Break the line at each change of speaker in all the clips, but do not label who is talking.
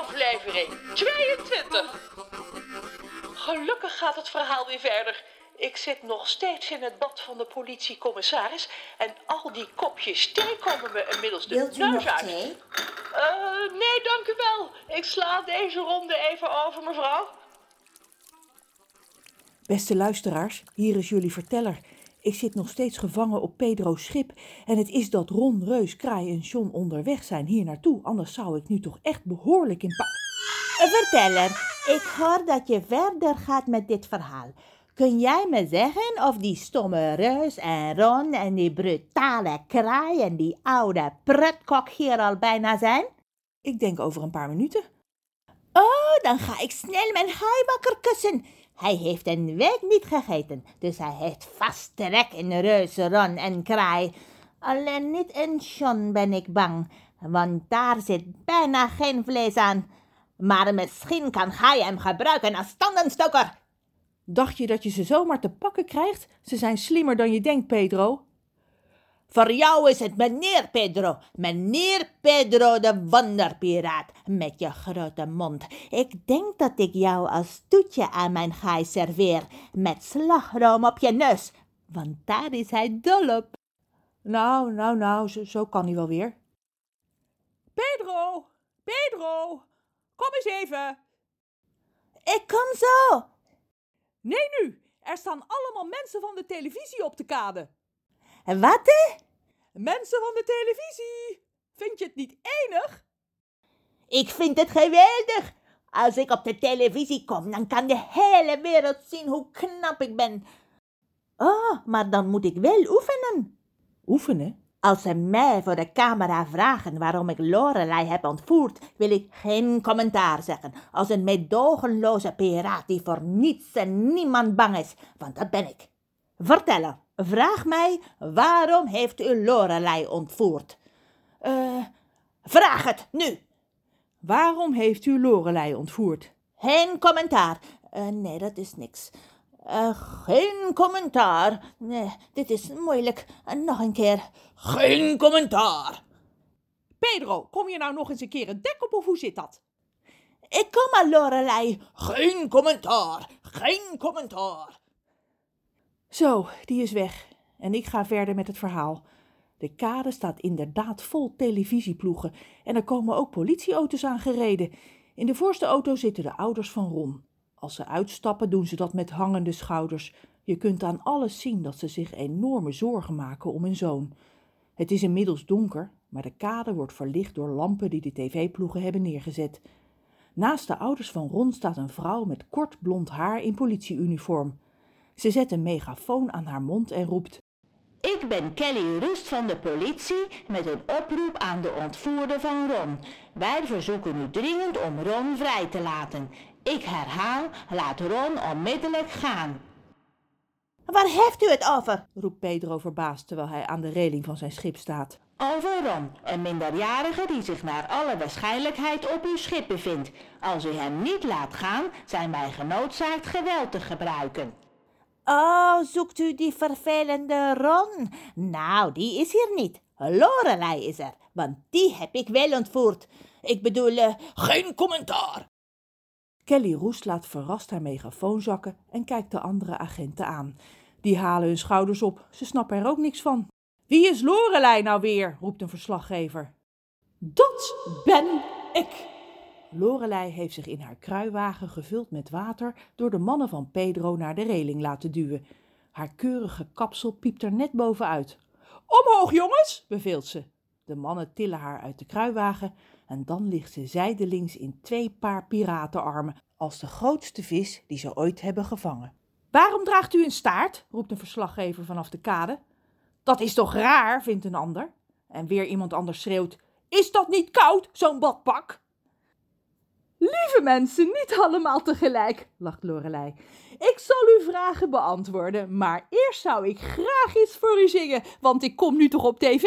Aflevering 22. Gelukkig gaat het verhaal weer verder. Ik zit nog steeds in het bad van de politiecommissaris en al die kopjes thee komen me inmiddels de
Wilt u
neus
nog
uit.
thee?
Eh, nee, dank u wel. Ik sla deze ronde even over, mevrouw.
Beste luisteraars, hier is jullie verteller. Ik zit nog steeds gevangen op Pedro's schip en het is dat Ron, Reus, Kraai en John onderweg zijn hier naartoe. Anders zou ik nu toch echt behoorlijk in pa...
Verteller, ik hoor dat je verder gaat met dit verhaal. Kun jij me zeggen of die stomme reus en Ron en die brutale kraai en die oude prutkok hier al bijna zijn?
Ik denk over een paar minuten.
Oh, dan ga ik snel mijn haaibakker kussen. Hij heeft een week niet gegeten, dus hij heeft vast trek in reus, Ron en kraai. Alleen niet in John ben ik bang, want daar zit bijna geen vlees aan. Maar misschien kan hij hem gebruiken als tandenstoker.
Dacht je dat je ze zomaar te pakken krijgt? Ze zijn slimmer dan je denkt, Pedro.
Voor jou is het meneer Pedro, meneer Pedro de wonderpiraat, met je grote mond. Ik denk dat ik jou als toetje aan mijn gaai serveer, met slagroom op je neus, want daar is hij dol op.
Nou, nou, nou, zo, zo kan hij wel weer. Pedro! Pedro! Kom eens even!
Ik kom zo.
Nee nu! Er staan allemaal mensen van de televisie op de kade.
Wat? hè?
Mensen van de televisie! Vind je het niet enig?
Ik vind het geweldig. Als ik op de televisie kom, dan kan de hele wereld zien hoe knap ik ben. Oh, maar dan moet ik wel oefenen.
Oefenen?
Als ze mij voor de camera vragen waarom ik Lorelei heb ontvoerd, wil ik geen commentaar zeggen. Als een meedogenloze piraat die voor niets en niemand bang is, want dat ben ik. Verteller, vraag mij waarom heeft u Lorelei ontvoerd? Eh, vraag het nu.
Waarom heeft u Lorelei ontvoerd?
Geen commentaar. Eh, nee, dat is niks. Eh, geen commentaar. Nee, dit is moeilijk. Eh, nog een keer. Geen commentaar.
Pedro, kom je nou nog eens een keer een dek op of hoe zit dat?
Ik kom aan Lorelei. Geen commentaar. Geen commentaar.
Zo, die is weg. En ik ga verder met het verhaal. De kade staat inderdaad vol televisieploegen en er komen ook politieauto's aangereden. In de voorste auto zitten de ouders van Ron. Als ze uitstappen doen ze dat met hangende schouders. Je kunt aan alles zien dat ze zich enorme zorgen maken om hun zoon. Het is inmiddels donker, maar de kade wordt verlicht door lampen die de tv-ploegen hebben neergezet. Naast de ouders van Ron staat een vrouw met kort blond haar in politieuniform. Ze zet een megafoon aan haar mond en roept:
Ik ben Kelly Rust van de politie met een oproep aan de ontvoerder van Ron. Wij verzoeken u dringend om Ron vrij te laten. Ik herhaal, laat Ron onmiddellijk gaan. Waar heeft u het over?
roept Pedro verbaasd terwijl hij aan de reling van zijn schip staat.
Over Ron, een minderjarige die zich naar alle waarschijnlijkheid op uw schip bevindt. Als u hem niet laat gaan, zijn wij genoodzaakt geweld te gebruiken. Oh, zoekt u die vervelende Ron? Nou, die is hier niet. Lorelei is er, want die heb ik wel ontvoerd. Ik bedoel, eh, geen commentaar.
Kelly Roest laat verrast haar megafoon zakken en kijkt de andere agenten aan. Die halen hun schouders op, ze snappen er ook niks van. Wie is Lorelei nou weer? roept een verslaggever. Dat ben ik! Lorelei heeft zich in haar kruiwagen gevuld met water door de mannen van Pedro naar de reling laten duwen. Haar keurige kapsel piept er net bovenuit. Omhoog, jongens, beveelt ze. De mannen tillen haar uit de kruiwagen en dan ligt ze zijdelings in twee paar piratenarmen als de grootste vis die ze ooit hebben gevangen. Waarom draagt u een staart? roept een verslaggever vanaf de kade. Dat is toch raar, vindt een ander. En weer iemand anders schreeuwt: Is dat niet koud, zo'n badpak? Lieve mensen, niet allemaal tegelijk, lacht Lorelei. Ik zal uw vragen beantwoorden, maar eerst zou ik graag iets voor u zingen, want ik kom nu toch op tv?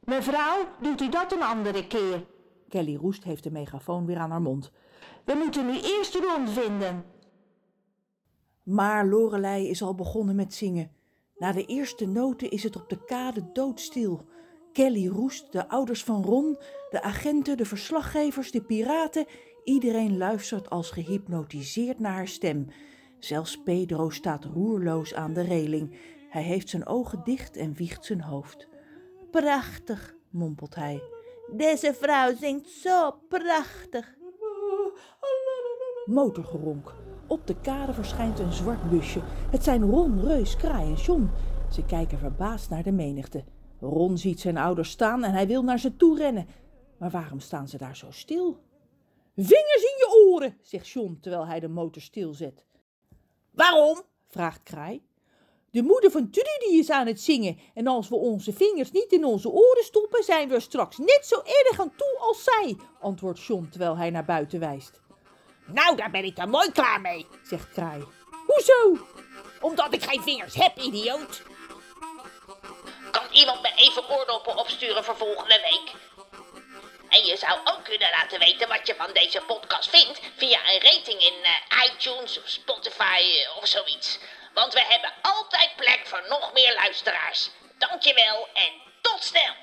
Mevrouw, doet u dat een andere keer?
Kelly Roest heeft de megafoon weer aan haar mond.
We moeten nu eerst Ron vinden.
Maar Lorelei is al begonnen met zingen. Na de eerste noten is het op de kade doodstil. Kelly roest, de ouders van Ron, de agenten, de verslaggevers, de piraten. Iedereen luistert als gehypnotiseerd naar haar stem. Zelfs Pedro staat roerloos aan de reling. Hij heeft zijn ogen dicht en wiegt zijn hoofd. Prachtig, mompelt hij. Deze vrouw zingt zo prachtig. Motorgeronk. Op de kade verschijnt een zwart busje. Het zijn Ron, Reus, Kraai en John. Ze kijken verbaasd naar de menigte. Ron ziet zijn ouders staan en hij wil naar ze toe rennen. Maar waarom staan ze daar zo stil? Vingers in je oren, zegt John terwijl hij de motor stilzet. Waarom? vraagt Kraai. De moeder van Trudy is aan het zingen en als we onze vingers niet in onze oren stoppen, zijn we er straks net zo erg aan toe als zij, antwoordt John terwijl hij naar buiten wijst.
Nou, daar ben ik dan mooi klaar mee,
zegt Kraai. Hoezo?
Omdat ik geen vingers heb, idioot. Kan iemand me even oordoppen opsturen voor volgende week? En je zou ook kunnen laten weten wat je van deze podcast vindt via een rating in uh, iTunes of Spotify uh, of zoiets. Want we hebben altijd plek voor nog meer luisteraars. Dankjewel en tot snel!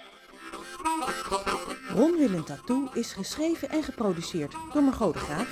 Ron Willem Tattoo is geschreven en geproduceerd door Margot de Graaf.